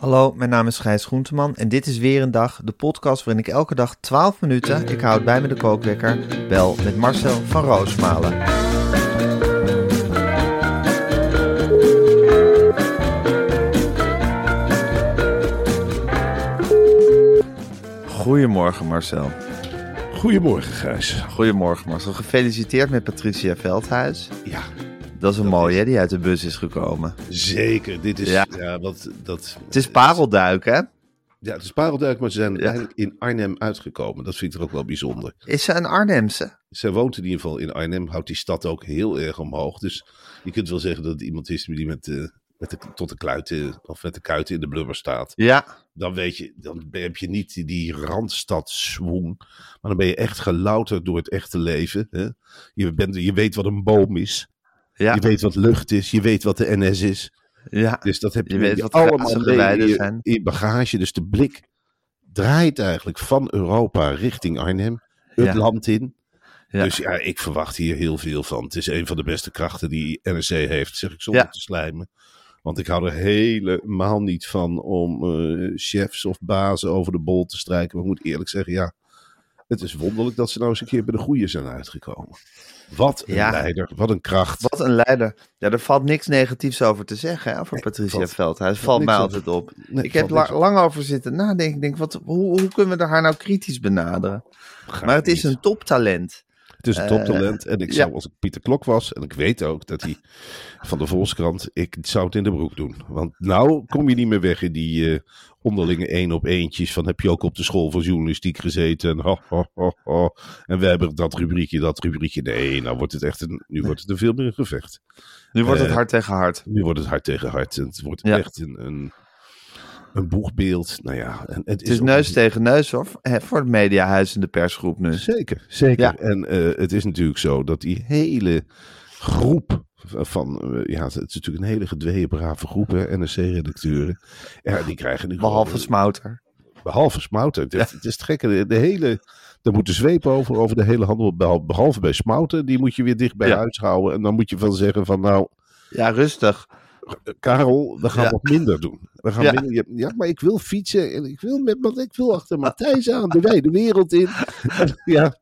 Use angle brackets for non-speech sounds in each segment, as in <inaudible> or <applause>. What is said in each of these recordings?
Hallo, mijn naam is Gijs Groenteman en dit is weer een dag, de podcast waarin ik elke dag 12 minuten, ik houd bij me de kookwekker, bel met Marcel van Roosmalen. Goedemorgen Marcel. Goedemorgen, Gijs. Goedemorgen Marcel. Gefeliciteerd met Patricia Veldhuis. Ja, Dat is een mooie hè, die uit de bus is gekomen. zeker. Dit is, Ja. ja. wat, dat, Het is parelduik hè? Ja, het is parelduik, maar ze zijn uiteindelijk in Arnhem uitgekomen. Dat vind ik er ook wel bijzonder. Is ze een Arnhemse? Zij woont in ieder geval in Arnhem, houdt die stad ook heel erg omhoog. Dus je kunt wel zeggen dat het iemand is die met de, met de, tot de kluiten, of met de kuiten in de blubber staat. Ja. Dan weet je, dan heb je niet die, die randstad. Maar dan ben je echt gelouterd door het echte leven. Hè? Je, bent, je weet wat een boom is. Ja. Je weet wat lucht is. Je weet wat de NS is. ja. Dus dat heb je, Je weet wat allemaal mee in in bagage. Dus de blik draait eigenlijk van Europa richting Arnhem. Het Ja. land in. Ja. Dus ja, ik verwacht hier heel veel van. Het is een van de beste krachten die NRC heeft, zeg ik zonder Ja. te slijmen. Want ik hou er helemaal niet van om eh, chefs of bazen over de bol te strijken. Maar ik moet eerlijk zeggen, ja, het is wonderlijk dat ze nou eens een keer bij de goede zijn uitgekomen. Wat een Ja. leider, wat een kracht. Wat een leider. Ja, er valt niks negatiefs over te zeggen hè, over Nee, Patricia valt- Veldhuis. valt Valt mij altijd op. Nee, ik heb la- lang over zitten nadenken. Ik denk, wat, hoe, hoe kunnen we haar nou kritisch benaderen? Gaat Maar het is een toptalent. Het is een Eh, toptalent. En ik ja. zou, als ik Pieter Klok was, en ik weet ook dat hij van de Volkskrant, ik zou het in de broek doen. Want nou kom je niet meer weg in die eh, onderlinge één op eentjes van heb je ook op de school voor journalistiek gezeten en, ho, ho, ho, ho. en we hebben dat rubriekje, dat rubriekje. Nee, nou wordt het echt een, nu wordt het een veel meer een gevecht. Nu wordt het Eh, hard tegen hard. Nu wordt het hard tegen hard. En het wordt Ja. echt een, een, een boegbeeld. Nou ja, en het, Het is neus tegen neus hoor, voor het mediahuis en de persgroep nu. Zeker, zeker. Ja. En eh, het is natuurlijk zo dat die hele groep van, eh, ja, het is natuurlijk een hele gedweeën brave groep, NRC-redacteuren. Ja, die krijgen nu Behalve gewoon- Smouter. behalve Smouten. Het, het is het gekke, de, de hele, daar moet de zweep over, over de hele handel, behal- behalve bij Smouten. Die moet je weer dicht bij Ja. huis houden. En dan moet je van zeggen van, nou, Ja, rustig. Karel, we gaan Ja. wat minder doen. We gaan Ja. minder, ja, ja, maar ik wil fietsen en ik wil, met, want ik wil achter Matthijs aan de wijde wereld in. <laughs> Ja,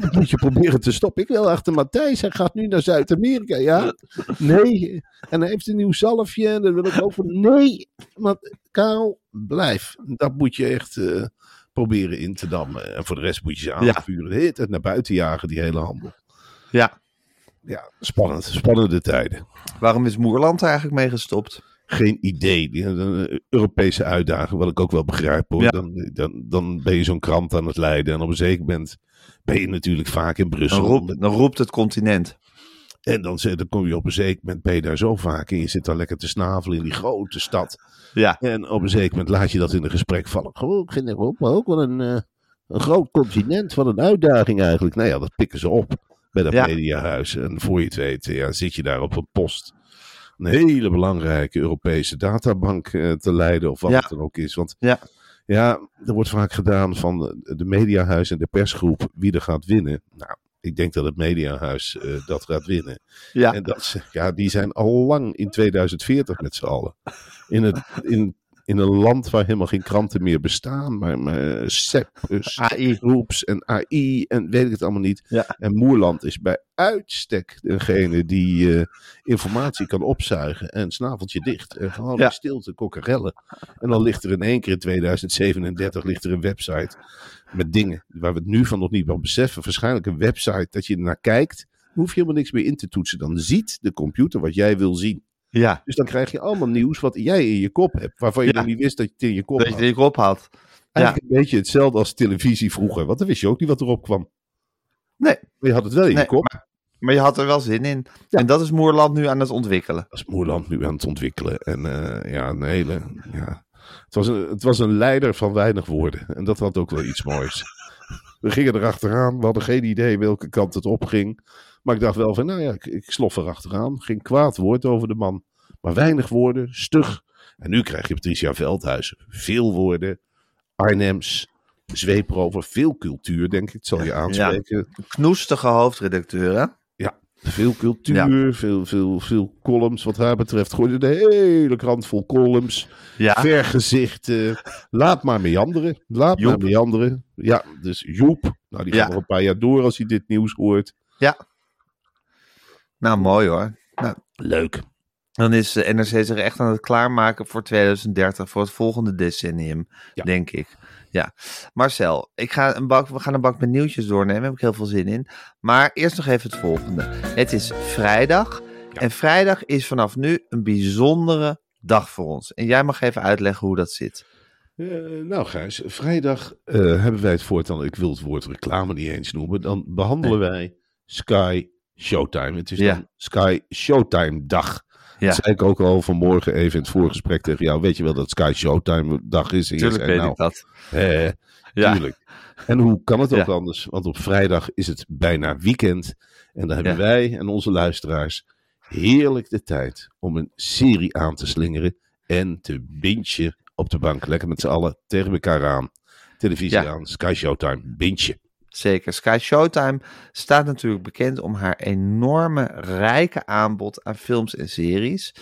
dat moet je proberen te stoppen. Ik wil achter Matthijs, hij gaat nu naar Zuid-Amerika. Ja, nee. En hij heeft een nieuw zalfje en dan wil ik van, nee. Maar Karel, blijf. Dat moet je echt eh, proberen in te dammen. En voor de rest moet je ze aanvuren. De hele tijd naar buiten jagen, die hele handel. Ja. Ja, spannend. Spannende tijden. Waarom is Moerland er eigenlijk mee gestopt? geen idee. Die- Een Europese uitdaging, wat ik ook wel begrijp hoor. Ja. Dan, dan, dan ben je zo'n krant aan het leiden. En op een zeker moment ben je natuurlijk vaak in Dan, Brussel. roept- dan roept het continent. En dan, dan kom je op een zeker moment, ben je daar zo vaak in. Je zit daar lekker te snavelen in die grote stad. Ja. En op een zeker moment laat je dat in een gesprek vallen. Gewoon, ik vind het ook, maar ook wel een, eh, een groot continent. Wat een uitdaging eigenlijk. Nou ja, dat pikken ze op bij dat Ja. mediahuis. En voor je het weet, ja, zit je daar op een post. Een hele belangrijke Europese databank eh, te leiden. Of wat Ja. het dan ook is. Want Ja. ja, er wordt vaak gedaan van de- mediahuis en de persgroep wie er gaat winnen. Nou, ik denk dat het mediahuis eh, dat gaat winnen. Ja. En dat, ja, die zijn al lang in 2040 met z'n allen. In, het, in, in een land waar helemaal geen kranten meer bestaan, maar, maar SEP, <laughs> AI. groeps en AI en weet ik het allemaal niet. Ja. En Moerland is bij uitstek degene die eh, informatie kan opzuigen en snaveltje dicht. En gewoon Ja. in stilte kokkerellen. En dan ligt er in één keer in 2037 ligt er een website met dingen waar we het nu van nog niet wel beseffen. Waarschijnlijk een website dat je naar kijkt hoef je helemaal niks meer in te toetsen. Dan ziet de computer wat jij wil zien. Ja, Dus dan krijg je allemaal nieuws wat jij in je kop hebt. Waarvan je nog niet wist dat je het in je kop dat je had. het in je kop had. Eigenlijk een beetje hetzelfde als televisie vroeger. Want dan wist je ook niet wat erop kwam. Nee, Maar je had het wel in nee je kop. maar, maar je had er wel zin in. Ja. En dat is Moerland nu aan het ontwikkelen. Dat is Moerland nu aan het ontwikkelen. En eh, ja, een hele... Ja. Het, was een, het was een leider van weinig woorden. En dat had ook wel iets moois. We gingen erachteraan. We hadden geen idee welke kant het opging. Maar ik dacht wel van, nou ja, ik, ik slof erachteraan. Geen kwaad woord over de man. Maar weinig woorden, stug. En nu krijg je Patricia Veldhuis. Veel woorden. Arnhems. Zweeprover. Veel cultuur, denk ik. Het zal je aanspreken. Knoestige hoofdredacteur, hè? Veel cultuur, veel, veel, veel columns. Wat haar betreft gooide de hele krant vol columns. Ja. Vergezichten. Laat maar meanderen. Laat Joep. maar meanderen. Ja, dus Joep. Nou, die Ja. gaat nog een paar jaar door als hij dit nieuws hoort. Nou, mooi hoor. Leuk. Dan is de NRC zich echt aan het klaarmaken voor 2030, voor het volgende decennium, Ja. denk ik. Ja. Marcel, ik ga een bak, we gaan een bak met nieuwtjes doornemen, daar heb ik heel veel zin in. Maar eerst nog even het volgende. Het is vrijdag en vrijdag is vanaf nu een bijzondere dag voor ons. En jij mag even uitleggen hoe dat zit. Eh, nou Gijs, vrijdag eh, hebben wij het voortaan, ik wil het woord reclame niet eens noemen, dan behandelen wij Sky Showtime. Het is Ja. dan Sky Showtime dag. Ja. Dat zei ik ook al vanmorgen even in het voorgesprek tegen jou. Weet je wel dat Sky Showtime dag is? Tuurlijk zei, weet nou, ik dat. Ja. Tuurlijk. En hoe kan het ook Ja. anders? Want op vrijdag is het bijna weekend. En dan hebben wij en onze luisteraars heerlijk de tijd om een serie aan te slingeren. En te bintje op de bank. Lekker met z'n allen tegen elkaar aan. Televisie aan, Sky Showtime, bintje. Zeker. Sky Showtime staat natuurlijk bekend om haar enorme rijke aanbod aan films en series.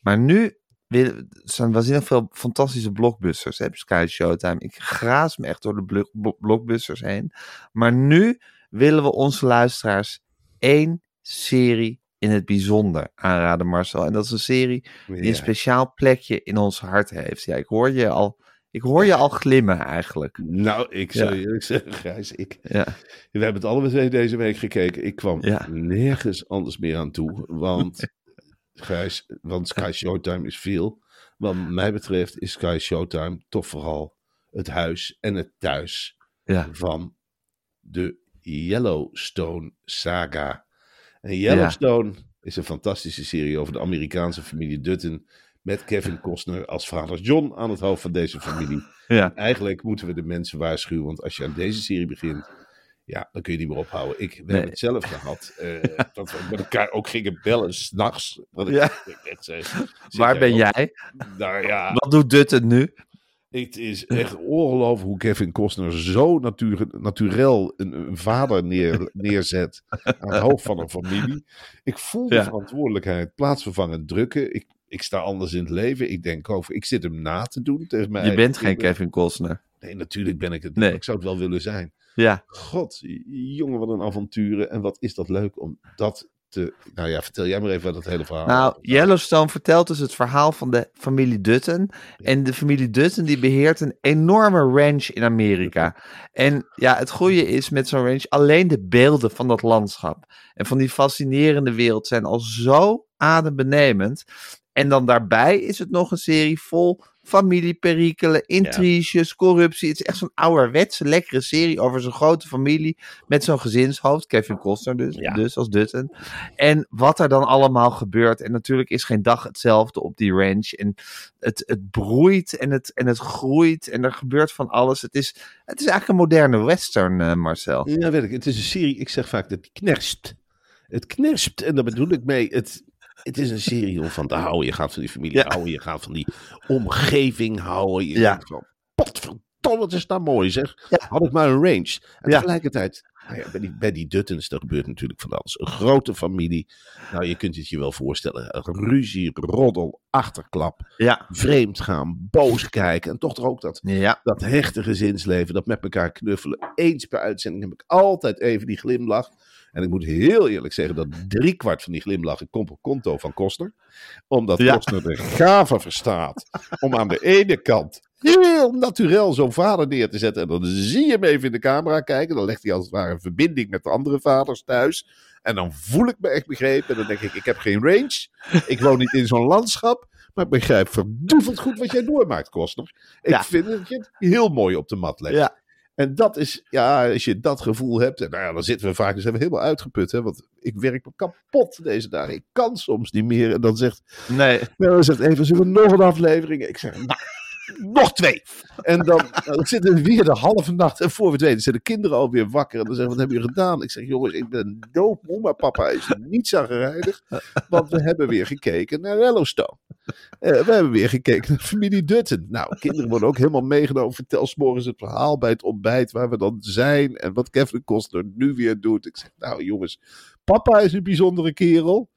Maar nu er staan waanzinnig veel fantastische blockbusters hè, Sky Showtime. Ik graas me echt door de blo- blo- blockbusters heen. Maar nu willen we onze luisteraars één serie in het bijzonder aanraden, Marcel. En dat is een serie die een speciaal plekje in ons hart heeft. Ja, ik hoor je al, ik hoor je al glimmen eigenlijk. Nou, ik zou Ja. eerlijk zeggen, Gijs. Ik, Ja, we hebben het alle twee deze week gekeken. Ik kwam Ja. nergens anders meer aan toe. Want, <laughs> Gijs, want Sky Showtime is veel. Wat mij betreft is Sky Showtime toch vooral het huis en het thuis van de Yellowstone saga. En Yellowstone is een fantastische serie over de Amerikaanse familie Dutton. Met Kevin Costner als vader John aan het hoofd van deze familie. <laughs> ja. Eigenlijk moeten we de mensen waarschuwen, want als je aan deze serie begint, ja, dan kun je niet meer ophouden. Ik, we Nee. hebben het zelf <laughs> gehad, eh, dat we met elkaar ook gingen bellen s'nachts. Ja. Waar ben jij? Nou ja, Wat doet Dutton nu? het is echt ongelooflijk hoe Kevin Costner zo natuur, naturel een, een vader neer, <laughs> neerzet aan het hoofd van een familie. Ik voel de Ja. verantwoordelijkheid plaatsvervangend drukken. Ik, ik sta anders in het leven. Ik denk over, ik zit hem na te doen tegen mij. Je bent geen Kevin Costner. Nee, natuurlijk ben ik het. Nee. Ik zou het wel willen zijn. Ja, God, jongen, wat een avonturen. En wat is dat leuk om dat te... Nou ja, vertel jij maar even het hele verhaal nou, Yellowstone vertelt dus het verhaal van de familie Dutton. En de familie Dutton die beheert een enorme ranch in Amerika. En ja, het goede is met zo'n ranch, alleen de beelden van dat landschap en van die fascinerende wereld zijn al zo adembenemend. En dan daarbij is het nog een serie vol familieperikelen, intriges, corruptie. Het is echt zo'n ouderwetse, lekkere serie over zo'n grote familie met zo'n gezinshoofd. Kevin Costner dus, Ja. dus als Dutton. En wat er dan allemaal gebeurt. En natuurlijk is geen dag hetzelfde op die ranch. En het, het broeit en het, en het groeit en er gebeurt van alles. Het is, het is eigenlijk een moderne western, eh, Marcel. Ja, weet ik. Het is een serie, ik zeg vaak dat het knerspt. Het knerspt, en daar bedoel ik mee, het, het is een serie om van te houden. Je gaat van die familie Ja. houden, je gaat van die omgeving houden. Je Ja. potverdomme, wat is dat mooi zeg. Ja. Had ik maar een range. En tegelijkertijd, nou ja, bij, die, bij die Duttons, daar gebeurt natuurlijk van alles. Een grote familie. Nou, je kunt het je wel voorstellen. Ruzie, roddel, achterklap, Ja, vreemd gaan, boos kijken. En toch toch ook dat ja, dat hechte gezinsleven, dat met elkaar knuffelen. Eens per uitzending heb ik altijd even die glimlach. En ik moet heel eerlijk zeggen dat driekwart van die glimlachen komt op konto van Kostner. Omdat Ja. Kostner de gave verstaat om aan de ene kant heel naturel zo'n vader neer te zetten. En dan zie je hem even in de camera kijken. Dan legt hij als het ware een verbinding met de andere vaders thuis. En dan voel ik me echt begrepen. En dan denk ik, ik heb geen range. Ik woon niet in zo'n landschap. Maar ik begrijp verdoeveld goed wat jij doormaakt, Kostner. Ik Ja. vind dat je het heel mooi op de mat legt. Ja. En dat is, ja, als je dat gevoel hebt, en nou ja, dan zitten we vaak, dan zijn we helemaal uitgeput, hè, want ik werk me kapot deze dagen. Ik kan soms niet meer. En dan zegt, Nee. nou, dan zegt even, zullen we nog een aflevering? Ik zeg, nou, nog twee. En dan, dan zitten we weer de halve nacht, en voor we het weten zijn de kinderen alweer wakker. En dan zeggen, wat hebben jullie gedaan? Ik zeg, jongens, ik ben doodmoe, maar papa is niet zagrijnig, want we hebben weer gekeken naar Yellowstone. Eh, we hebben weer gekeken naar familie Dutton. Nou, kinderen worden ook helemaal meegenomen. Vertel morgens het verhaal bij het ontbijt waar we dan zijn. En wat Kevin Costner nu weer doet. Ik zeg, nou jongens, papa is een bijzondere kerel.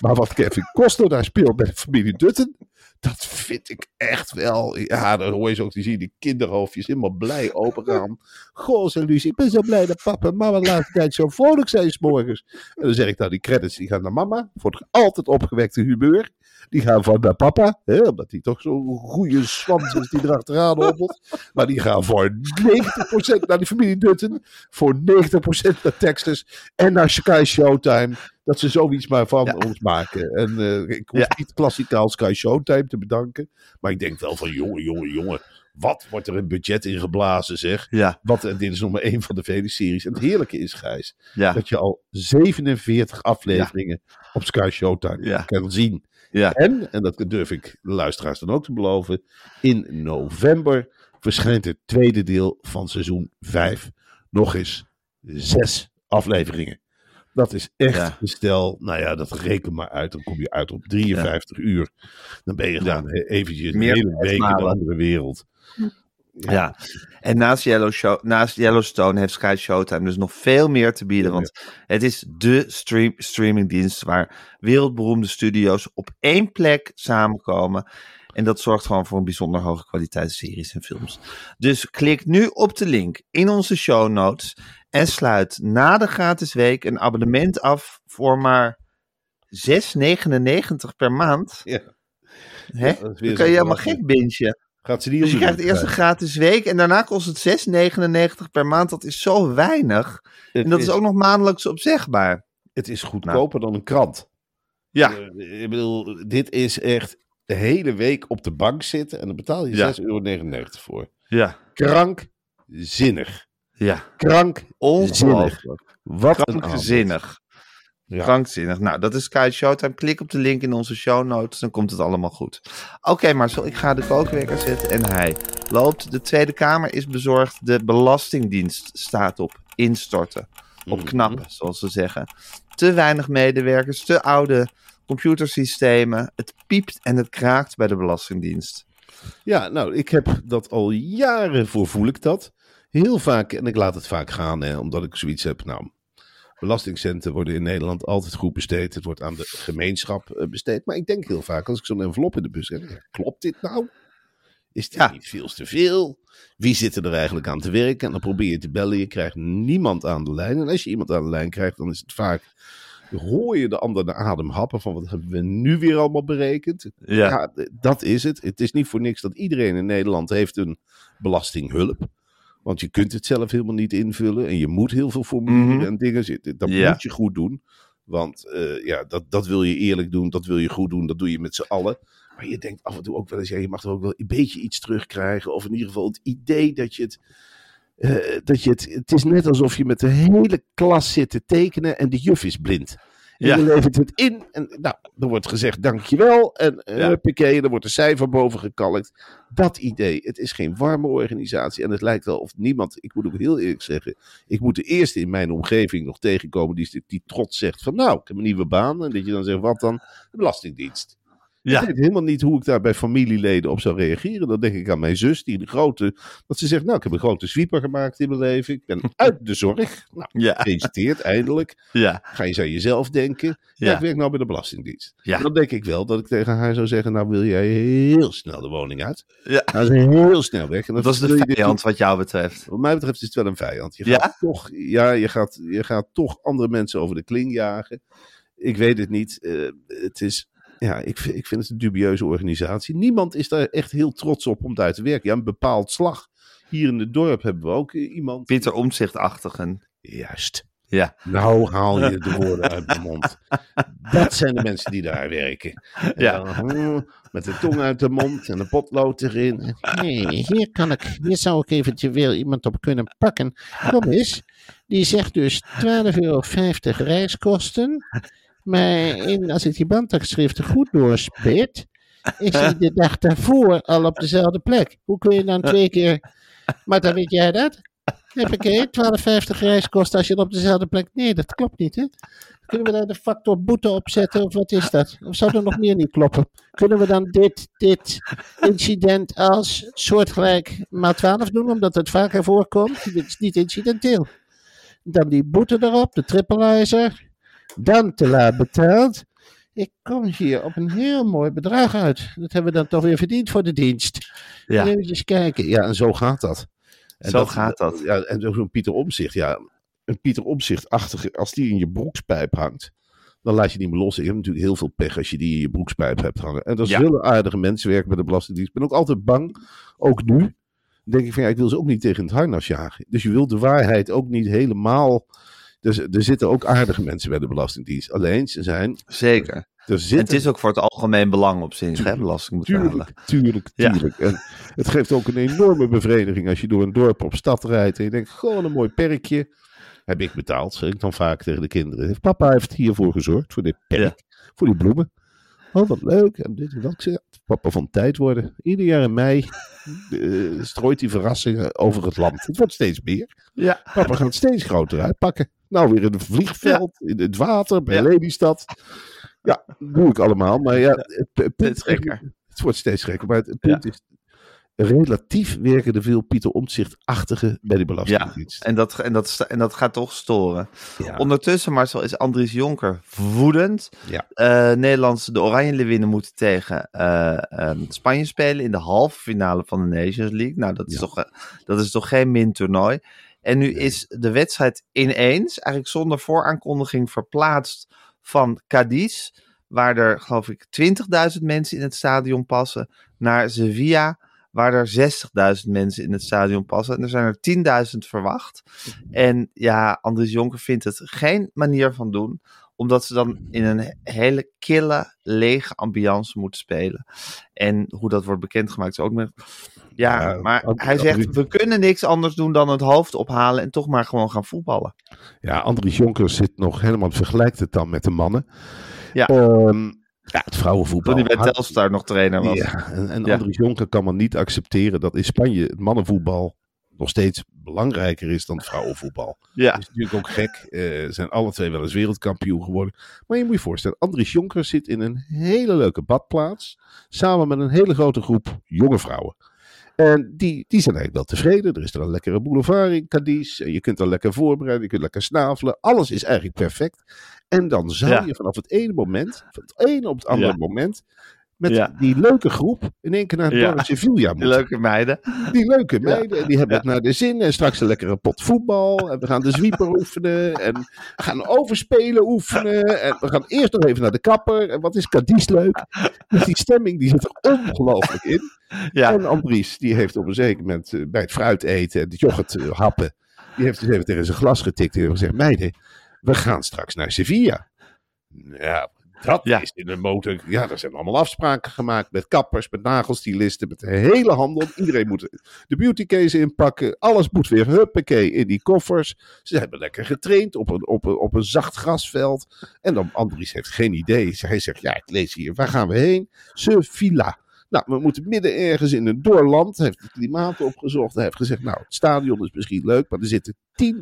Maar wat Kevin Costner daar speelt bij familie Dutton. Dat vind ik echt wel. Ja, dan hoor je ze ook die, zie je die kinderhoofdjes helemaal blij opengaan. Goh, zei ik ben zo blij dat papa en mama de laatste tijd zo vrolijk zijn 's morgens. En dan zeg ik nou, die credits die gaan naar mama. Voor het altijd opgewekte humeur. Die gaan van naar papa, hè, omdat hij toch zo'n goede swans is die erachteraan hobbelt. Maar die gaan voor 90% naar die familie Dutton. Voor 90% naar Texas. En naar Sky Showtime. Dat ze zoiets maar van Ja. ons maken. En eh, ik hoef Ja. niet klassikaal Sky Showtime te bedanken. Maar ik denk wel van, jongen, jongen, jongen. Wat wordt er een budget in geblazen, zeg. Ja. Wat, en dit is nog maar één van de vele series. En het heerlijke is, Gijs, Ja. dat je al 47 afleveringen op Sky Showtime kan zien. Ja. En, en dat durf ik de luisteraars dan ook te beloven, in november verschijnt het tweede deel van seizoen 5. Nog eens zes afleveringen. Dat is echt Ja. een stel, nou ja, dat reken maar uit. Dan kom je uit op 53 uur. Dan ben je he- eventjes een Meer hele dan week in een andere wereld. Ja, en naast, Yellow Show, naast Yellowstone heeft Sky Showtime dus nog veel meer te bieden. Want het is de stream, streamingdienst waar wereldberoemde studio's op één plek samenkomen. En dat zorgt gewoon voor een bijzonder hoge kwaliteit series en films. Dus klik nu op de link in onze show notes en sluit na de gratis week een abonnement af voor maar 6,99 per maand. Ja. Hè? Dan kan je helemaal gek bingen. Gaat ze die Dus je krijgt eerst een gratis week en daarna kost het 6,99 per maand. Dat is zo weinig. Het En dat is ook nog maandelijks opzegbaar. Het is goedkoper dan een krant. Ja, Eh, Ik bedoel, dit is echt de hele week op de bank zitten en dan betaal je Ja. 6,99 euro voor. ja, Krankzinnig. ja. Krankzinnig. Wat een Krankzinnig. Ja. Krankzinnig. Nou, dat is Sky Showtime. Klik op de link in onze show notes, dan komt het allemaal goed. Oké, Marcel, ik ga de kookwekker zetten en hij loopt. De Tweede Kamer is bezorgd. De Belastingdienst staat op instorten. Op Mhm. knappen, zoals ze zeggen. Te weinig medewerkers, te oude computersystemen. Het piept en het kraakt bij de Belastingdienst. Ja, nou, ik heb dat al jaren voor voel ik dat. Heel vaak, en ik laat het vaak gaan, hè, omdat ik zoiets heb. Nou, belastingcenten worden in Nederland altijd goed besteed. Het wordt aan de gemeenschap eh, besteed. Maar ik denk heel vaak, als ik zo'n envelop in de bus heb, klopt dit nou? Is dit Ja. niet veel te veel? Wie zit er eigenlijk aan te werken? En dan probeer je te bellen, je krijgt niemand aan de lijn. En als je iemand aan de lijn krijgt, dan is het vaak... Hoor je de ander de adem happen van wat hebben we nu weer allemaal berekend? Ja, dat is het. Het is niet voor niks dat iedereen in Nederland heeft een belastinghulp. Want je kunt het zelf helemaal niet invullen. En je moet heel veel formulieren Mhm. en dingen zitten. Dat Ja. moet je goed doen. Want eh, ja, dat, dat wil je eerlijk doen. Dat wil je goed doen. Dat doe je met z'n allen. Maar je denkt af en toe ook wel eens, ja, je mag er ook wel een beetje iets terugkrijgen. Of in ieder geval het idee dat je het. eh, dat je het, het is net alsof je met de hele klas zit te tekenen en de juf is blind. En Ja. je levert het in en nou, dan wordt gezegd dankjewel. En Ja. uh, huppakee, dan wordt een cijfer boven gekalkt. Dat idee, het is geen warme organisatie. En het lijkt wel of niemand, ik moet ook heel eerlijk zeggen. Ik moet de eerste in mijn omgeving nog tegenkomen die, die trots zegt van nou, ik heb een nieuwe baan. En dat je dan zegt, wat dan? De Belastingdienst. Ja. Ik weet helemaal niet hoe ik daar bij familieleden op zou reageren. Dan denk ik aan mijn zus, die de grote. Dat ze zegt: Nou, ik heb een grote sweeper gemaakt in mijn leven. Ik ben <laughs> uit de zorg. Nou, ja, gefeliciteerd, eindelijk. ja, Ga je aan jezelf denken. Ja, Ja. ik werk nou bij de Belastingdienst. Ja. Dan denk ik wel dat ik tegen haar zou zeggen: Nou, wil jij heel snel de woning uit? ja. Nou, ze heel snel weg. En dan Dat is de vijand wat jou betreft. wat mij betreft is het wel een vijand. Je Ja? gaat toch, ja, je gaat, je gaat toch andere mensen over de kling jagen. Ik weet het niet. Eh, het is, ja, ik, vind- ik vind het een dubieuze organisatie. Niemand is daar echt heel trots op om daar te werken. Ja, een bepaald slag. Hier in het dorp hebben we ook eh, iemand. Pieter Omtzigt-achtigen. Juist. Ja, Nou haal je de woorden uit mijn mond. <laughs> Dat zijn de mensen die daar werken. En Ja. dan, hmm, met de tong uit de mond en een potlood erin. Nee, hier kan ik, hier zou ik eventjes weer iemand op kunnen pakken. Kom eens, die zegt dus 12,50 euro reiskosten. Maar als ik die bandafschriften goed doorspit, is hij de dag daarvoor al op dezelfde plek. Hoe kun je dan twee keer... Maar dan weet jij dat? Huppakee, 12,50 reiskosten als je op dezelfde plek... Nee, dat klopt niet, hè? Kunnen we daar de factor boete op zetten of wat is dat? Of zou er nog meer niet kloppen? Kunnen we dan dit, dit incident als soortgelijk maat 12 doen, omdat het vaker voorkomt? Dit is niet incidenteel. Dan die boete erop, de trippelizer. Dan te laat betaald. Ik kom hier op een heel mooi bedrag uit. Dat hebben we dan toch weer verdiend voor de dienst. ja. Even kijken. Ja, en zo gaat dat. En Zo gaat dat. Ja, en zo'n Pieter Omzicht, ja. Een Pieter Omzicht-achtige, als die in je broekspijp hangt, dan laat je die niet meer los. Je hebt natuurlijk heel veel pech als je die in je broekspijp hebt hangen. En dat Ja. zullen aardige mensen werken bij de Belastingdienst. Ik ben ook altijd bang, ook nu. Dan denk ik van ja, ik wil ze ook niet tegen het harnas jagen. Dus je wilt de waarheid ook niet helemaal. Dus er zitten ook aardige mensen bij de Belastingdienst. Alleen ze zijn. zeker. Er En zitten het is ook voor het algemeen belang op zich, hè, belasting betalen. Tuurlijk, tuurlijk, Ja. tuurlijk. En het geeft ook een enorme bevrediging als je door een dorp op stad rijdt en je denkt, gewoon een mooi perkje. Heb ik betaald, zeg ik dan vaak tegen de kinderen. Papa heeft hiervoor gezorgd, voor dit perk, voor die bloemen. Oh, wat leuk. En dit en dat. Papa van tijd worden. Ieder jaar in mei eh, strooit hij verrassingen over het land. Het wordt steeds meer. Ja, Papa gaat steeds groter uitpakken. Nou, weer in het vliegveld, in het water, bij Ja. Lelystad. Ja, doe ik allemaal. Maar ja, het, het punt gekker. Het wordt steeds gekker. Maar het, het punt is, relatief werken er veel Pieter Omtzigt-achtige bij de Belastingdienst. en dat, en, dat, en dat gaat toch storen. Ja. Ondertussen, Marcel, is Andries Jonker woedend. Ja. Eh, Nederlands, de Oranje Leeuwinnen moeten tegen eh, ehm, Spanje spelen in de halve finale van de Nations League. Nou, dat is, Ja. toch, eh, dat is toch geen min toernooi. En nu is de wedstrijd ineens, eigenlijk zonder vooraankondiging, verplaatst van Cadiz, waar er, geloof ik, 20.000 mensen in het stadion passen, naar Sevilla, waar er 60.000 mensen in het stadion passen. En er zijn er 10.000 verwacht. En ja, Andries Jonker vindt het geen manier van doen, omdat ze dan in een hele kille, lege ambiance moeten spelen. En hoe dat wordt bekendgemaakt is ook nog... Ja, Ja, maar hij zegt, we kunnen niks anders doen dan het hoofd ophalen en toch maar gewoon gaan voetballen. Ja, Andries Jonker zit nog helemaal, vergelijkt het dan met de mannen. Ja. Ehm, ja het vrouwenvoetbal. Toen hij bij Telstar nog trainer was. Ja, en, en Ja. Andries Jonker kan maar niet accepteren dat in Spanje het mannenvoetbal nog steeds belangrijker is dan vrouwenvoetbal. <laughs> Ja, Dat is natuurlijk ook gek. Eh, zijn alle twee wel eens wereldkampioen geworden. Maar je moet je voorstellen, Andries Jonker zit in een hele leuke badplaats. Samen met een hele grote groep jonge vrouwen. En die, die zijn eigenlijk wel tevreden. Er is er een lekkere boulevard in Cadiz. Je kunt er lekker voorbereiden. Je kunt lekker snavelen. Alles is eigenlijk perfect. En dan zou Ja. je vanaf het ene moment, van het ene op het andere Ja. moment, met Ja. die leuke groep in één keer naar het Ja. Sevilla die leuke meiden. Die leuke meiden, en die hebben het naar de zin. En straks een lekkere pot voetbal. En we gaan de zwieper <laughs> oefenen. En we gaan overspelen oefenen. En we gaan eerst nog even naar de kapper. En wat is Cadiz leuk. Dus die stemming die zit er ongelooflijk in. Ja, En Andries, die heeft op een zeker moment eh, bij het fruit eten en het yoghurt eh, happen. Die heeft dus even tegen zijn glas getikt en heeft gezegd: Meiden, we gaan straks naar Sevilla. Ja, dat Ja. is in de motor. Ja, er zijn allemaal afspraken gemaakt met kappers, met nagelstilisten, met de hele handel. Iedereen moet de beautycase inpakken. Alles moet weer huppakee in die koffers. Ze hebben lekker getraind op een, op een, op een zacht grasveld. En dan Andries heeft geen idee. Hij zegt, ja, ik lees hier. Waar gaan we heen? Sevilla. Nou, we moeten midden ergens in een doorland. Hij heeft het klimaat opgezocht. Hij heeft gezegd, nou, het stadion is misschien leuk, maar er zitten 10.000.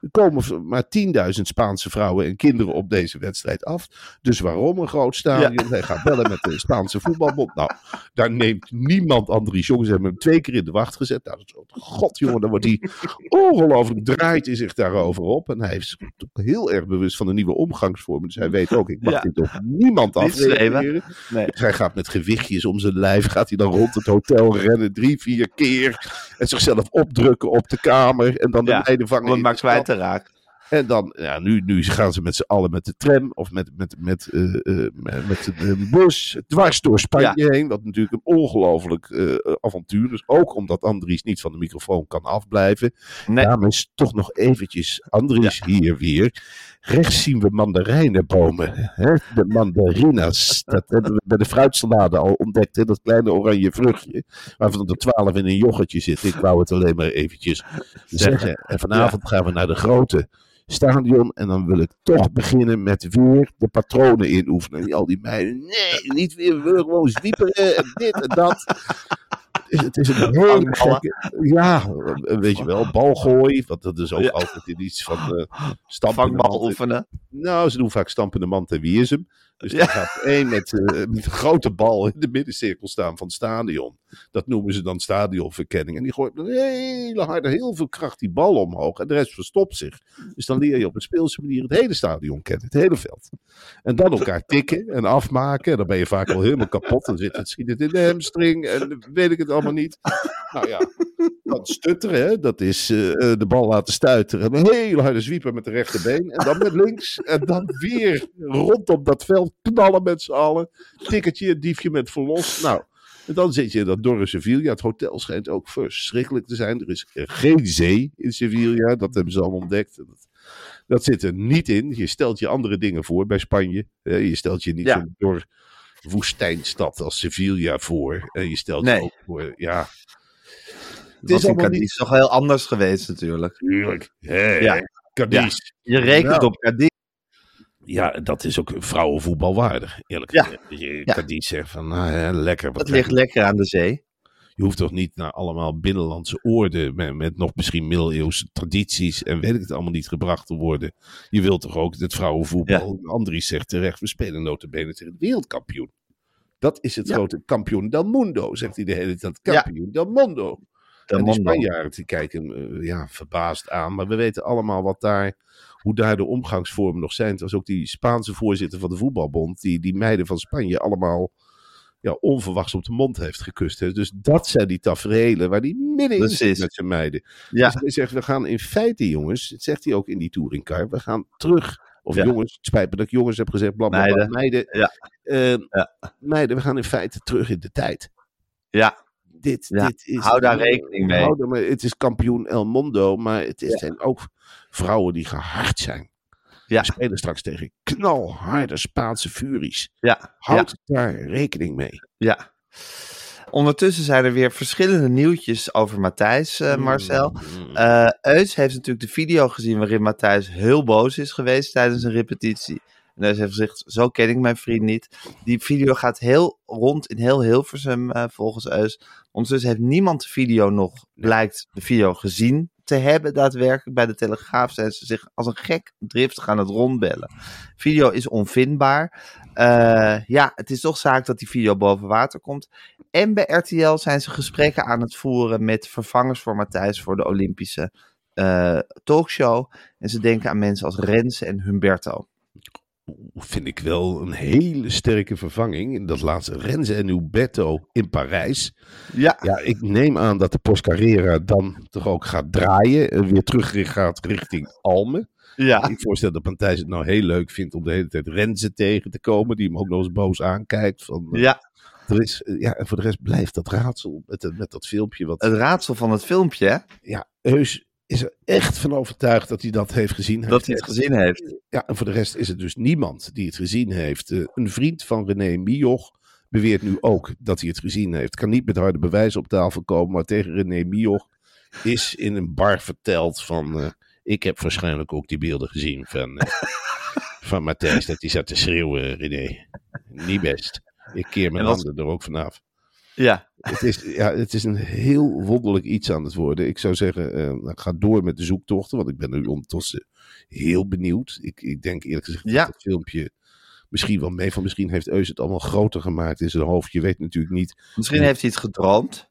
Er komen maar 10.000 Spaanse vrouwen en kinderen op deze wedstrijd af. Dus waarom een groot stadion? Hij gaat bellen met de Spaanse voetbalbond. Nou, daar neemt niemand Andries Jongens. Ze hebben hem twee keer in de wacht gezet. Nou, dat is, god jongen, dan wordt hij ongelooflijk draait hij zich daarover op. En hij is heel erg bewust van de nieuwe omgangsvormen. Dus hij weet ook, ik mag Ja. dit op niemand afreageren. nee. Dus hij gaat met gewichtjes om zijn lijf, gaat hij dan rond het hotel rennen, drie, vier keer. En zichzelf opdrukken op de kamer. En dan de Ja, het in maar kwijt te raken. En dan, ja, nu, nu gaan ze met z'n allen met de tram of met, met, met, eh, eh, met met de bus dwars door Spanje heen. Wat natuurlijk een ongelooflijk eh, avontuur is. Ook omdat Andries niet van de microfoon kan afblijven. Nee. Is toch nog eventjes Andries hier weer. Rechts zien we mandarijnenbomen. Hè? De mandarinas. Dat hebben we bij de fruitsalade al ontdekt. Hè? Dat kleine oranje vruchtje. Waarvan er twaalf in een yoghurtje zit. Ik wou het alleen maar eventjes zeggen. En vanavond gaan we naar de grote stadion. En dan wil ik toch beginnen met weer de patronen inoefenen. Al die meiden. Nee, niet weer. We willen gewoon zwieperen en dit en dat. Het is, een gekke... Ja, weet je wel. Balgooi. Want dat is ook Ja. altijd in iets van... Vangbal oefenen. Nou, ze doen vaak stampende man en wie is hem. Dus Ja. dan gaat één met, eh, <laughs> met een grote bal in de middencirkel staan van het stadion. Dat noemen ze dan stadionverkenning. En die gooit met hele harde, heel veel kracht die bal omhoog. En de rest verstopt zich. Dus dan leer je op een speelse manier het hele stadion kennen. Het hele veld. En dan elkaar tikken en afmaken. En dan ben je vaak al helemaal kapot. Dan zit het, schiet het in de hamstring. En weet ik het allemaal niet. Nou ja, dan stutteren. Hè? Dat is eh, eh, de bal laten stuiteren. En een hele harde zwieper met de rechterbeen. En dan met links. En dan weer rondom dat veld knallen met z'n allen. Tikkertje, diefje met verlos. Nou, en dan zit je in dat dorre Sevilla. Het hotel schijnt ook verschrikkelijk te zijn. Er is geen zee in Sevilla. Dat hebben ze al ontdekt. Dat, dat zit er niet in. Je stelt je andere dingen voor bij Spanje. Je stelt je niet Ja. zo'n dor woestijnstad als Sevilla voor. En je stelt Nee. je ook voor, ja, Het is allemaal Cadiz niet- toch heel anders geweest natuurlijk. tuurlijk. Ja. Cadiz. Je rekent Nou. op Cadiz. Ja, dat is ook vrouwenvoetbalwaardig, eerlijk Ja. gezegd. Dat je Ja. Cadiz zegt van, nou ja, lekker. wat Dat ligt lekker aan de zee. Je hoeft toch niet naar allemaal binnenlandse oorden met, met nog misschien middeleeuwse tradities en weet ik het allemaal niet gebracht te worden. Je wilt toch ook het vrouwenvoetbal. Andries zegt terecht, we spelen notabene tegen het wereldkampioen. Dat is het Ja. grote kampioen del mundo, zegt hij de hele tijd. Ja. Kampioen del mundo. De en die. Spanjaarden die kijken eh, ja, verbaasd aan. Maar we weten allemaal wat daar, hoe daar de omgangsvormen nog zijn. Het was ook die Spaanse voorzitter van de voetbalbond. Die die meiden van Spanje allemaal ja, onverwachts op de mond heeft gekust. Hè. Dus dat zijn die tafereelen waar die middenin zit met zijn meiden. Ja. Dus hij zegt, we gaan in feite jongens, dat zegt hij ook in die touringcar. We gaan terug. Of Ja. jongens, het spijt me dat ik jongens heb gezegd. Bla, bla, bla. Meiden. Meiden. Ja. Eh, Ja. meiden, we gaan in feite terug in de tijd Ja, dit, Ja, dit is, hou daar rekening mee. Hou Het is kampioen El Mondo, maar het is, zijn ook vrouwen die gehard zijn. Ja. We spelen straks tegen knalharde Spaanse furies. ja, Houd daar rekening mee. ja. Ondertussen zijn er weer verschillende nieuwtjes over Matthijs, eh, Marcel. Mm. Eh Eus heeft natuurlijk de video gezien waarin Matthijs heel boos is geweest tijdens een repetitie. En Eus heeft gezegd, zo ken ik mijn vriend niet. Die video gaat heel rond in heel Hilversum eh, volgens Eus. Ondertussen heeft niemand de video nog, blijkt de video gezien te hebben daadwerkelijk. Bij de Telegraaf zijn ze zich als een gek driftig aan het rondbellen. Video is onvindbaar. Eh, ja, het is toch zaak dat die video boven water komt. En bij RTL zijn ze gesprekken aan het voeren met vervangers voor Matthijs voor de Olympische eh, talkshow. En ze denken aan mensen als Renze en Humberto. Vind ik wel een hele sterke vervanging. Dat laatste Renze en Huberto in Parijs. Ja, Ja, ik neem aan dat de Poscarrera dan toch ook gaat draaien. En weer terug gaat richting Almen. ja, Ik voorstel dat Matthijs het nou heel leuk vindt om de hele tijd Renze tegen te komen. Die hem ook nog eens boos aankijkt. Van, eh, ja. er is, eh, ja, en voor de rest blijft dat raadsel met, dat- met dat filmpje. Wat, Het raadsel van het filmpje, hè? ja, Heus is er echt van overtuigd dat hij dat heeft gezien. dat hij het heeft gezien heeft. Ja, en voor de rest is het dus niemand die het gezien heeft. Eh, een vriend van René Mioch beweert nu ook dat hij het gezien heeft. Kan niet met harde bewijzen op tafel komen, maar tegen René Mioch is in een bar verteld van... eh, ik heb waarschijnlijk ook die beelden gezien van, eh, <laughs> van Matthijs, dat hij zat te schreeuwen, René. Niet best. Ik keer mijn handen er ook vanaf. Ja, Het is, ja, het is een heel wonderlijk iets aan het worden. Ik zou zeggen, nou, ga door met de zoektochten, want ik ben nu ondertussen heel benieuwd. Ik, ik denk eerlijk gezegd Ja. dat het filmpje misschien wel mee van. Misschien heeft Eus het allemaal groter gemaakt in zijn hoofd. Je weet natuurlijk niet. misschien heeft hij het gedroomd.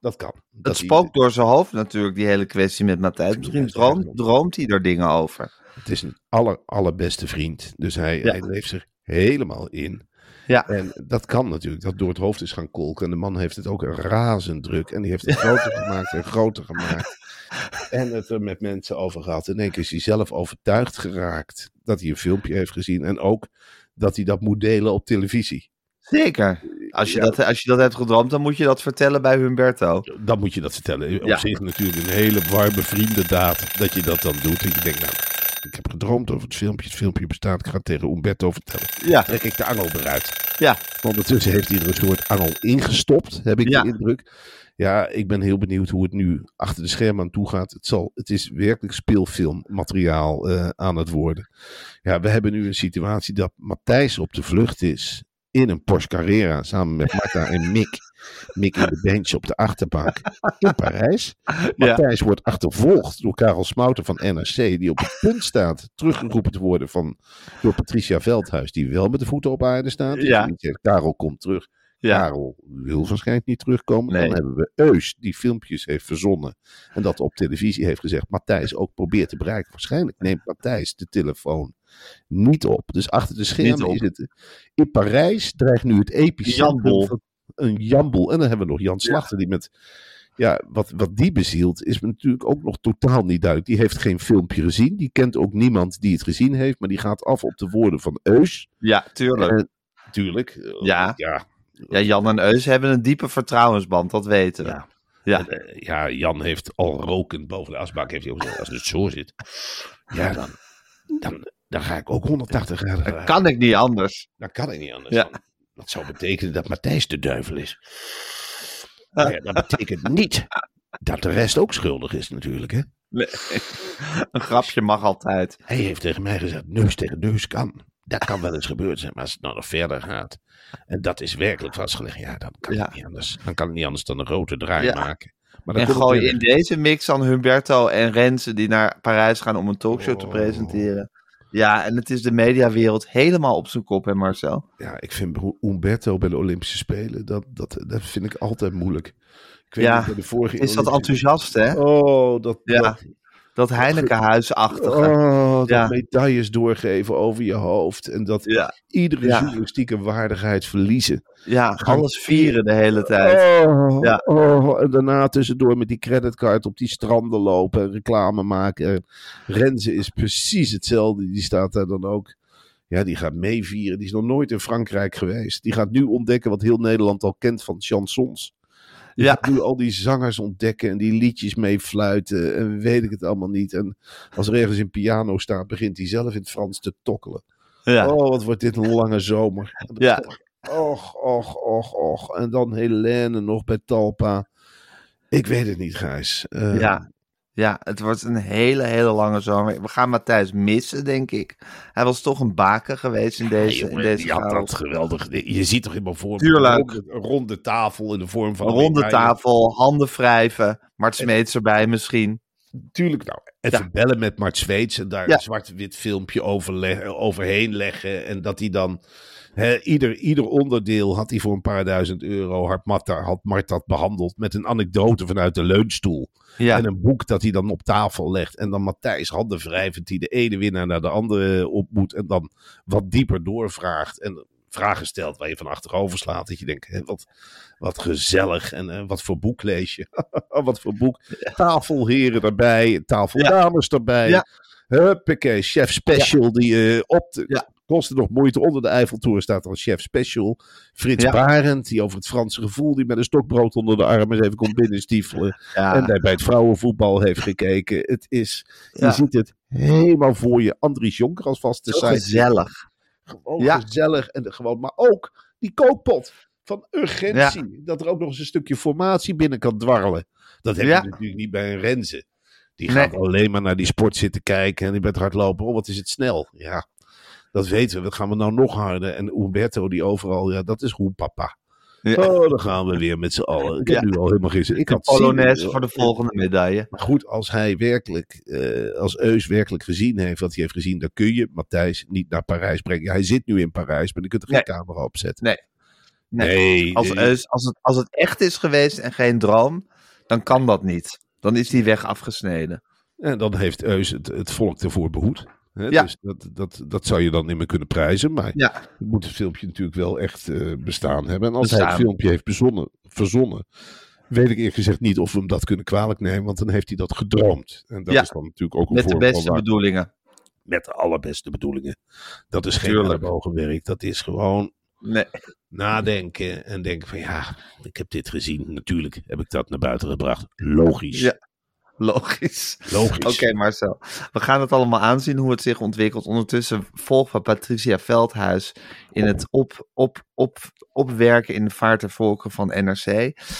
Dat kan. Dat hij- spookt door zijn hoofd natuurlijk, die hele kwestie met Matthijs. Misschien droomt, droomt hij er dingen over. Het is een aller, allerbeste vriend. Dus hij, Ja. hij leeft zich helemaal in. Ja. En dat kan natuurlijk, dat door het hoofd is gaan kolken. En de man heeft het ook razend druk. En die heeft het groter gemaakt en groter gemaakt. En het er met mensen over gehad. In één keer is hij zelf overtuigd geraakt dat hij een filmpje heeft gezien. En ook dat hij dat moet delen op televisie. Zeker. Als je, Ja. dat, als je dat hebt gedroomd, dan moet je dat vertellen bij Humberto. Dan moet je dat vertellen. Op Ja. zich natuurlijk een hele warme vriendendaad dat je dat dan doet. En je denkt, nou, ik heb gedroomd over het filmpje. Het filmpje bestaat. Ik ga het tegen Umberto vertellen. Ja, Trek ik de angel eruit. ja. Ondertussen heeft hij er een soort angel ingestopt, heb ik Ja. de indruk. Ja, ik ben heel benieuwd hoe het nu achter de schermen aan toe gaat. Het, zal, het is werkelijk speelfilmmateriaal eh, aan het worden. Ja, we hebben nu een situatie dat Matthijs op de vlucht is in een Porsche Carrera samen met Marta en Mick. Mick in de bench op de achterbank in Parijs. <laughs> Matthijs wordt achtervolgd door Karel Smouten van NRC, die op het punt staat teruggeroepen te worden van, door Patricia Veldhuis, die wel met de voeten op aarde staat. Die Ja. zegt, Karel komt terug. Ja. Karel wil waarschijnlijk niet terugkomen. Nee. Dan hebben we Eus, die filmpjes heeft verzonnen. En dat op televisie heeft gezegd. Matthijs ook probeert te bereiken. Waarschijnlijk neemt Matthijs de telefoon niet op. Dus achter de schermen is het. In Parijs dreigt nu het epicentrum Jambol. van een jambel. En dan hebben we nog Jan Slachter die met. Ja, wat, wat die bezielt is natuurlijk ook nog totaal niet duidelijk. Die heeft geen filmpje gezien. Die kent ook niemand die het gezien heeft. Maar die gaat af op de woorden van Eus. Ja, tuurlijk. Tuurlijk. eh, Ja. ja, Ja, Jan en Eus hebben een diepe vertrouwensband, dat weten we. Ja. Ja. En, eh, ja, Jan heeft al rokend boven de asbak. Heeft hij ook gezegd, als het zo zit, ja, dan, dan, dan ga ik ook 180 graden. Dat kan ik niet anders. Dat kan ik niet anders. Ja. Dan- Dat zou betekenen dat Matthijs de duivel is. Maar ja, dat betekent niet dat de rest ook schuldig is natuurlijk. Hè? Nee. Een grapje mag altijd. Hij heeft tegen mij gezegd, neus tegen neus kan. Dat kan wel eens gebeurd zijn, maar als het nou nog verder gaat. En dat is werkelijk vastgelegd. Ja, dan kan, Ja. Het, niet anders. dan kan het niet anders dan een grote draai Ja. maken. Maar dan En gooi in deze mix dan Humberto en Renze die naar Parijs gaan om een talkshow te presenteren. Ja, en het is de mediawereld helemaal op zijn kop, hè Marcel? Ja, ik vind Umberto bij de Olympische Spelen, dat, dat, dat vind ik altijd moeilijk. Ik weet Ja, niet, bij de vorige Is dat Olympische- enthousiast, hè? Oh, dat, Ja, dat, Dat Heinekenhuisachtige. oh, dat Ja. medailles doorgeven over je hoofd. En dat Ja, iedere Ja. journalistieke waardigheid verliezen. ja, alles vieren de hele tijd. Oh, Ja. oh, en daarna tussendoor met die creditcard op die stranden lopen en reclame maken. En Renze is precies hetzelfde. Die staat daar dan ook. Ja, die gaat meevieren. Die is nog nooit in Frankrijk geweest. Die gaat nu ontdekken wat heel Nederland al kent van chansons. Die Ja. nu al die zangers ontdekken en die liedjes meefluiten en weet ik het allemaal niet. En als er ergens een piano staat, begint hij zelf in het Frans te tokkelen. Ja, Oh, wat wordt dit een lange zomer. Ja. Och, och, och, och. En dan Helene nog bij Talpa. Ik weet het niet, Gijs. Eh, ja. Ja, het wordt een hele, hele lange zomer. We gaan Matthijs missen, denk ik. Hij was toch een baken geweest in deze, jongen, in deze die had chaos. dat geweldig. Je ziet toch helemaal voor Tuurlijk. Een ronde tafel in de vorm van Een ronde tafel, handen wrijven. Mart Smeets erbij misschien. Tuurlijk, nou, even bellen met Mart Zweets en daar Ja. een zwart-wit filmpje overheen leggen. En dat hij dan, ieder, ieder onderdeel had hij voor een paar duizend euro, had Mart, had Mart dat behandeld met een anekdote vanuit de leunstoel. Ja, En een boek dat hij dan op tafel legt. En dan Matthijs handen wrijvend die de ene winnaar naar de andere ontmoet. En dan wat dieper doorvraagt. En vragen stelt waar je van achterover slaat. Dat je denkt, hè, wat, wat gezellig. En eh, wat voor boek lees je? <laughs> wat voor boek. Tafelheren erbij. Tafeldames erbij. Ja. Huppakee, chef special die eh, op de... Ja. Kostte nog moeite. Onder de Eiffeltoren staat dan chef special. Frits Ja. Barend, die over het Franse gevoel, die met een stokbrood onder de arm eens even komt binnenstiefelen. En hij bij het vrouwenvoetbal heeft gekeken. Het is, je ziet het helemaal voor je. Andries Jonker als vaste site. gezellig. Gewoon Ja. gezellig. En gewoon, maar ook die kookpot van urgentie. Dat er ook nog eens een stukje formatie binnen kan dwarrelen. Dat heb je natuurlijk niet bij een Renze. Die Nee. gaat alleen maar naar die sport zitten kijken. En die bent hardlopen. Oh, wat is het snel. Ja, dat weten we. Dat gaan we nou nog harder. En Umberto die overal, ja, dat is hoe papa. Ja. Oh, dan gaan we weer met z'n allen. Ik heb Ja. nu al helemaal geen zin. Ik had Polonaise voor de volgende medaille. maar goed, als hij werkelijk, eh, als Eus werkelijk gezien heeft wat hij heeft gezien, dan kun je Matthijs niet naar Parijs brengen. Ja, hij zit nu in Parijs, maar je kunt er geen Nee. camera op zetten. Nee. Nee. Nee, Als. Eus- als, het, als het echt is geweest en geen droom, dan kan dat niet. Dan is die weg afgesneden. En dan heeft Eus het, het volk ervoor behoed. Hè? Ja. Dus dat, dat, dat zou je dan niet meer kunnen prijzen. Maar Ja, het moet het filmpje natuurlijk wel echt eh, bestaan hebben. En als hij het filmpje heeft bezonnen, verzonnen, weet ik eerlijk gezegd niet of we hem dat kunnen kwalijk nemen, want dan heeft hij dat gedroomd. En dat Ja. is dan natuurlijk ook een Met de beste waar- bedoelingen. met de allerbeste bedoelingen. Dat is geen Tuurlijk. ellebogenwerk. Dat is gewoon Nee. nadenken en denken van ja, ik heb dit gezien. Natuurlijk heb ik dat naar buiten gebracht. Logisch. Ja. Logisch. Logisch. Oké, Marcel. We gaan het allemaal aanzien hoe het zich ontwikkelt. Ondertussen volgen we Patricia Veldhuis in het op, op, op, opwerken in de vaart en volken van NRC.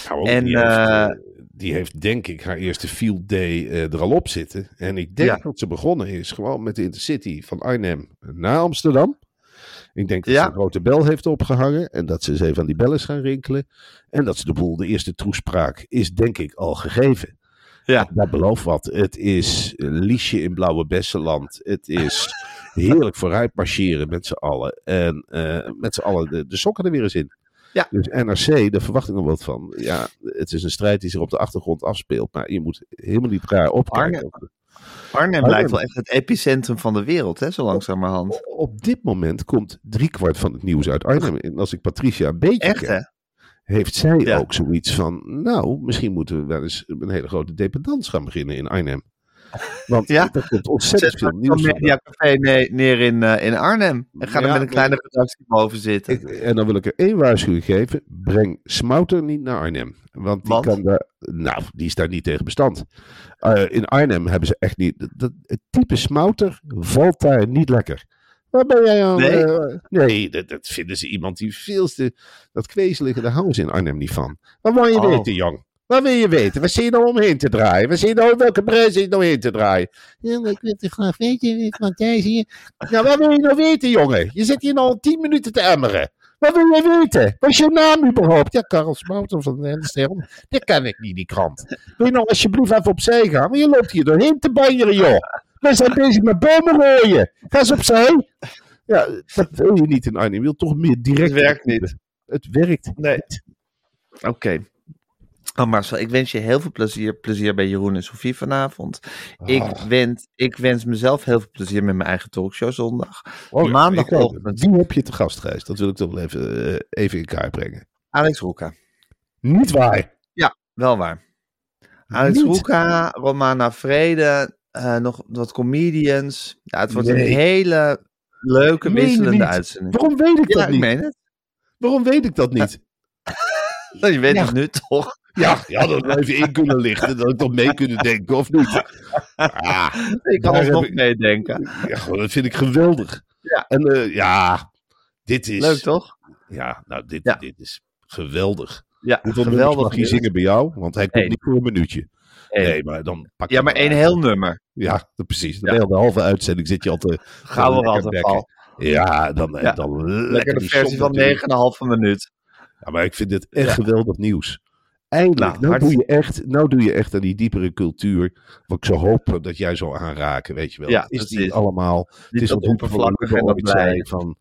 Nou, En, die, heeft, eh, eh, die heeft denk ik haar eerste field day eh, er al op zitten. En ik denk Ja. dat ze begonnen is gewoon met de Intercity van Arnhem naar Amsterdam. Ik denk dat Ja. ze een grote bel heeft opgehangen en dat ze eens even aan die bellen is gaan rinkelen. En dat ze de boel, de eerste toespraak is denk ik al gegeven. Ja. Dat belooft wat. Het is liesje in Blauwe Bessenland. Het is heerlijk vooruit marcheren met z'n allen. En eh, met z'n allen de, de sokken er weer eens in. Ja. Dus NRC, daar verwacht ik nog wat van. Ja, het is een strijd die zich op de achtergrond afspeelt. Maar je moet helemaal niet raar opkijken. Arnhem lijkt wel echt het epicentrum van de wereld, hè, zo langzamerhand. Op dit moment komt driekwart van het nieuws uit Arnhem. En als ik Patricia een beetje Echt, ken, hè? Heeft zij Ja. ook zoiets van... Nou, misschien moeten we wel eens een hele grote dependance gaan beginnen in Arnhem. Want Ja. er komt ontzettend Zet veel nieuws van. mediacafé ne- neer in, eh, in Arnhem. En ga er met een kleine redactie boven zitten. Ik- en dan wil ik er één waarschuwing geven. Breng Smouter niet naar Arnhem. Want die, Want? kan daar, nou, die is daar niet tegen bestand. Eh, in Arnhem hebben ze echt niet... Dat, het type Smouter valt daar niet lekker. Waar ben jij aan? Nee? eh, nee, dat, dat vinden ze iemand die veel te... Dat kwezelige, ze in Arnhem niet van. Wat wil je Oh. weten, jong? Wat wil je weten? Waar zie je nou omheen te draaien? Waar zie je nou, welke zie je nou heen te draaien? Ja, maar ik wil toch graag weten, Matthijs hier. Nou, wat wil je nou weten, jongen? Je zit hier nou al tien minuten te emmeren. Wat wil jij weten? Wat is je naam überhaupt? Ja, Karel Smouter van de Enstern. Dat ken ik niet, die krant. Wil je nou alsjeblieft even opzij gaan? Maar je loopt hier doorheen te banjeren, joh. We zijn bezig met bomen rooien. Ga eens opzij. Ja, dat wil je niet in Arnhem. Je wil toch meer direct... Het werkt niet. Het werkt Nee. niet. Oké. Oh Marcel, ik wens je heel veel plezier, plezier bij Jeroen en Sofie vanavond. Ik, Ah. wens, ik wens mezelf heel veel plezier met mijn eigen talkshow zondag. Oh, ja, Maandagochtend. Wie heb je te gast, Gijs? Dat wil ik toch wel even, eh, even in kaart brengen. Alex Roeka. Niet waar. Wel waar. Alex? Roeka, Romana Vrede, eh, nog wat comedians. Ja, het wordt Nee. een hele leuke, Meen wisselende uitzending. Waarom weet ik Ja, dat ik niet? meen het. Waarom weet ik dat niet? <laughs> Je weet Ja. het nu toch? Ja, je had er wel even in kunnen lichten. Dat ik toch mee kunnen denken, of niet? Ah, Ik kan alsnog ik- meedenken. ja, dat vind ik geweldig. Ja. En eh, ja, dit is... Leuk toch? Ja, nou, dit, Ja. dit is geweldig. Ja, Hoeveel geweldig. mag hij zingen bij jou? Want hij komt niet voor een minuutje. Nee, maar dan pak je Ja, maar één heel nummer. Ja, dat- precies. De Ja. hele halve uitzending zit je al te... Lekker rattenval. bekken. Ja, dan, Ja. dan Lekker lekker de die versie van natuurlijk. 9,5 minuut. Ja, maar ik vind dit echt Ja. geweldig nieuws. Eindelijk, Nou, nou, doe je echt, nou doe je echt aan die diepere cultuur. Wat ik zo hoop dat jij zou aanraken, weet je wel. Ja, is precies. allemaal. Het is dat wat oppervlakkig en dat zei van...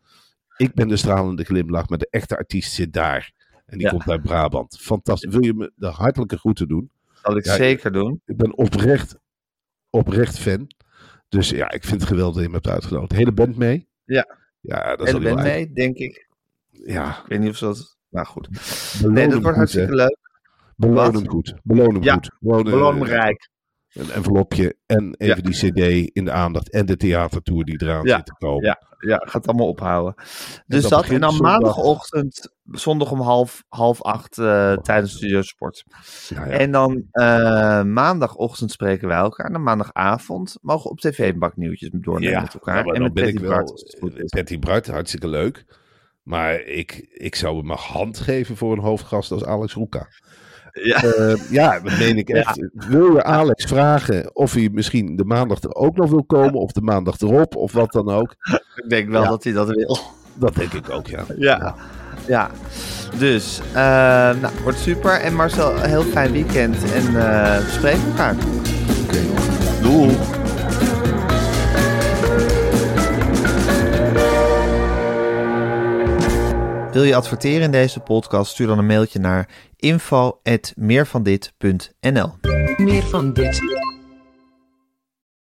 Ik ben de stralende glimlach, maar de echte artiest zit daar. En die Ja. komt uit Brabant. Fantastisch. Wil je me de hartelijke groeten doen? zal ik Ja, zeker doen. Ik ben oprecht, oprecht fan. Dus ja, ik vind het geweldig dat je me hebt uitgenodigd. De hele band mee? Ja. Ja, dat ben wel mee, denk ik. Ja, Ik weet niet of ze dat... Nou goed. beloon Nee, dat wordt goed, hartstikke leuk. Beloon Wat? hem goed. Beloon hem Ja, goed. Eh, Beloon me rijk. Een envelopje en even Ja. die cd in de aandacht en de theatertour die eraan Ja, zit te komen. Ja, ja, gaat allemaal ophouden. Dus dat en dan zondag. maandagochtend, zondag om half, half acht eh, tijdens Studio Sport. Ja, En dan eh, maandagochtend spreken wij elkaar. En dan maandagavond mogen we op tv een bak nieuwtjes doornemen met elkaar. nou, en dan met ben ik Patty wel Bart. Patty Bart, hartstikke leuk. Maar ik, ik zou hem mijn hand geven voor een hoofdgast als Alex Roeka. Ja. Eh, ja, dat meen ik echt. Wil je Alex vragen of hij misschien de maandag er ook nog wil komen, of de maandag erop, of wat dan ook? Ik denk wel Ja. dat hij dat wil. Dat denk ik ook, ja. Ja. ja. Dus, eh, nou, wordt super. En Marcel, een heel fijn weekend. En eh we spreken elkaar. Oké. Doei. Wil je adverteren in deze podcast? Stuur dan een mailtje naar info.meervandit.nl Meer van dit.